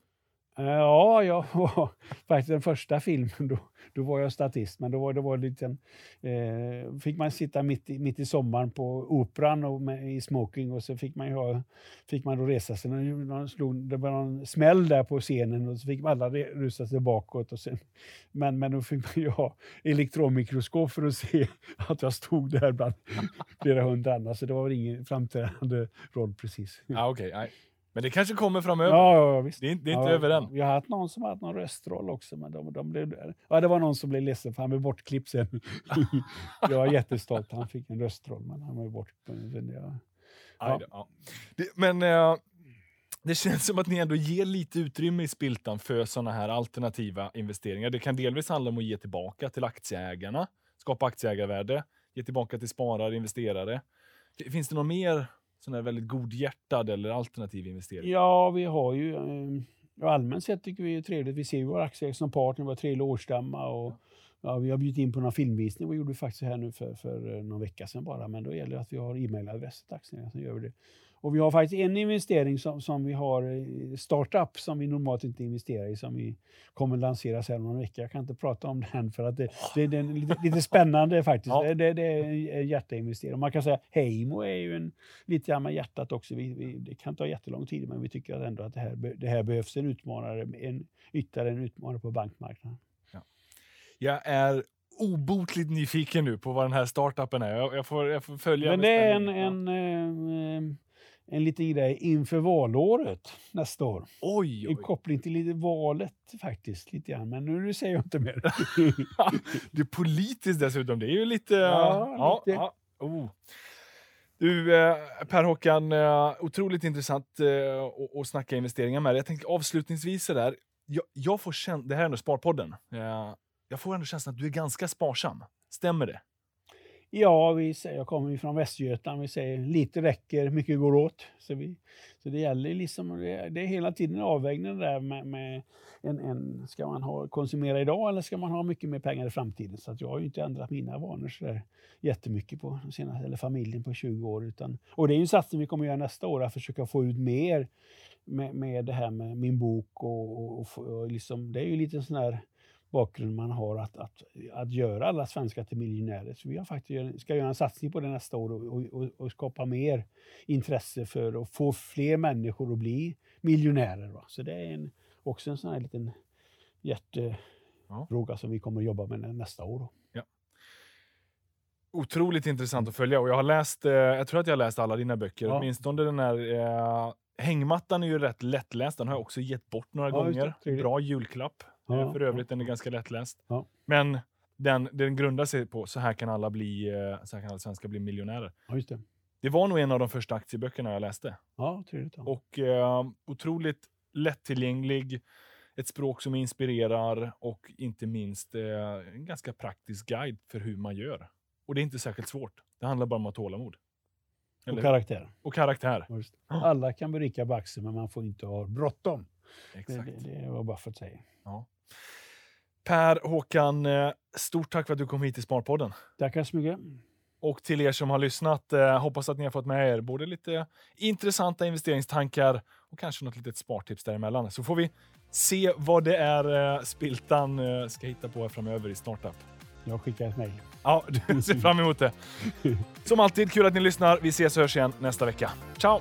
Eh, ja, jag var faktiskt den första filmen, då, då var jag statist, men då var det var liten, eh, fick man sitta mitt i, mitt i sommaren på Operan och med, i smoking och så fick man, ju ha, fick man då resa sig. Någon, någon slog, det var någon smäll där på scenen och så fick man alla rusa sig bakåt. Och sen, men, men då fick man ju ha elektronmikroskop för att se att jag stod där bland flera hundra andra, så det var väl ingen framträdande roll precis. Ah, okay. I men det kanske kommer framöver. Ja, ja, visst. Det är, det är inte Ja, över än. Vi har haft någon som har haft någon röstroll också, men de, de blev, ja, det var någon som blev ledsen för han blev bortklippt sen. jag var jättestolt, han fick en röstroll, men han var ju bort. Men det- ja. Aj då, ja. Det, men eh, det känns som att ni ändå ger lite utrymme i Spiltan för sådana här alternativa investeringar. Det kan delvis handla om att ge tillbaka till aktieägarna, skapa aktieägarvärde, ge tillbaka till sparare, investerare. Finns det någon mer sån här väldigt godhjärtad eller alternativ investering? Ja, vi har ju eh, allmänt sett tycker vi det är trevligt. Vi ser ju våra aktieägare som partner, vi har trevlig årsstämma och ja, vi har bjudit in på några filmvisning. Det gjorde vi faktiskt här nu för, för eh, någon vecka sedan bara. Men då gäller det att vi har e-mailadress till aktieägarna, så gör vi det. Och vi har faktiskt en investering som, som vi har, eh, startup, som vi normalt inte investerar i, som vi kommer lansera sen om en vecka. Jag kan inte prata om den för att det, det, det är lite, lite spännande faktiskt. Ja. Det, det, är en hjärteinvestering. Man kan säga Heimo är ju en, lite grann med hjärtat också. Vi, vi, det kan ta jättelång tid, men vi tycker ändå att det här, det här behövs en utmanare, en, ytterligare en utmanare på bankmarknaden. Ja. Jag är obotligt nyfiken nu på vad den här startupen är. Jag, jag, får, jag får följa. Men det är en, en, en, eh, en liten grej inför valåret nästa år. Oj, oj. I koppling till valet faktiskt, lite grann. Men nu säger jag inte mer. det är politiskt dessutom. Det är ju lite... Ja, ja, lite. ja. Oh. Du, eh, Per-Håkan, eh, otroligt intressant eh, att snacka investeringar med. Jag tänkte avslutningsvis där. Jag, jag får känna, det här är ändå Sparpodden. Jag får ändå känslan att du är ganska sparsam. Stämmer det? Ja, vi säger, jag kommer från Västergötland. Vi säger lite räcker, mycket går åt. Så, vi, så det gäller liksom, det, det är hela tiden en avvägning där med, med en, en, ska man ha, konsumera idag eller ska man ha mycket mer pengar i framtiden? Så att jag har ju inte ändrat mina vanor så där jättemycket på senaste, eller familjen på 20 år. Utan, och det är en satsning vi kommer göra nästa år, att försöka få ut mer med, med det här med min bok och, och, och liksom, det är ju lite sån här bakgrund man har att, att, att göra alla svenskar till miljonärer. Så vi har faktiskt, ska göra en satsning på det nästa år och, och, och skapa mer intresse för att få fler människor att bli miljonärer. Va? Så det är en, också en sån här liten hjärtefråga ja. som vi kommer att jobba med nästa år. Ja. Otroligt intressant att följa och jag har läst, eh, jag tror att jag har läst alla dina böcker, ja. åtminstone den här eh, Hängmattan är ju rätt lättläst, den har jag också gett bort några ja, gånger. Bra julklapp. Ja, för övrigt, den är ganska lättläst. Ja. Men den, den grundar sig på så här kan alla bli, eh, så här kan alla svenskar bli miljonärer. Ja, just det. det var nog en av de första aktieböckerna jag läste. Ja, trevligt. Ja. Och eh, otroligt lättillgänglig, ett språk som inspirerar och inte minst eh, en ganska praktisk guide för hur man gör. Och det är inte särskilt svårt. Det handlar bara om att ha tålamod. Eller? Och karaktär. Och karaktär. Alla kan bli rika på aktier, men man får inte ha bråttom. Exakt. Det, det, det var bara för att säga. Ja. Per Håkan, eh, stort tack för att du kom hit till Sparpodden. Tackar så mycket. Och till er som har lyssnat, eh, hoppas att ni har fått med er både lite intressanta investeringstankar och kanske något litet spartips däremellan. Så får vi se vad det är eh, Spiltan ska hitta på framöver i Startup. Jag skickar ett mejl. Ja, du ser fram emot det. Som alltid, kul att ni lyssnar. Vi ses och hörs igen nästa vecka. Ciao!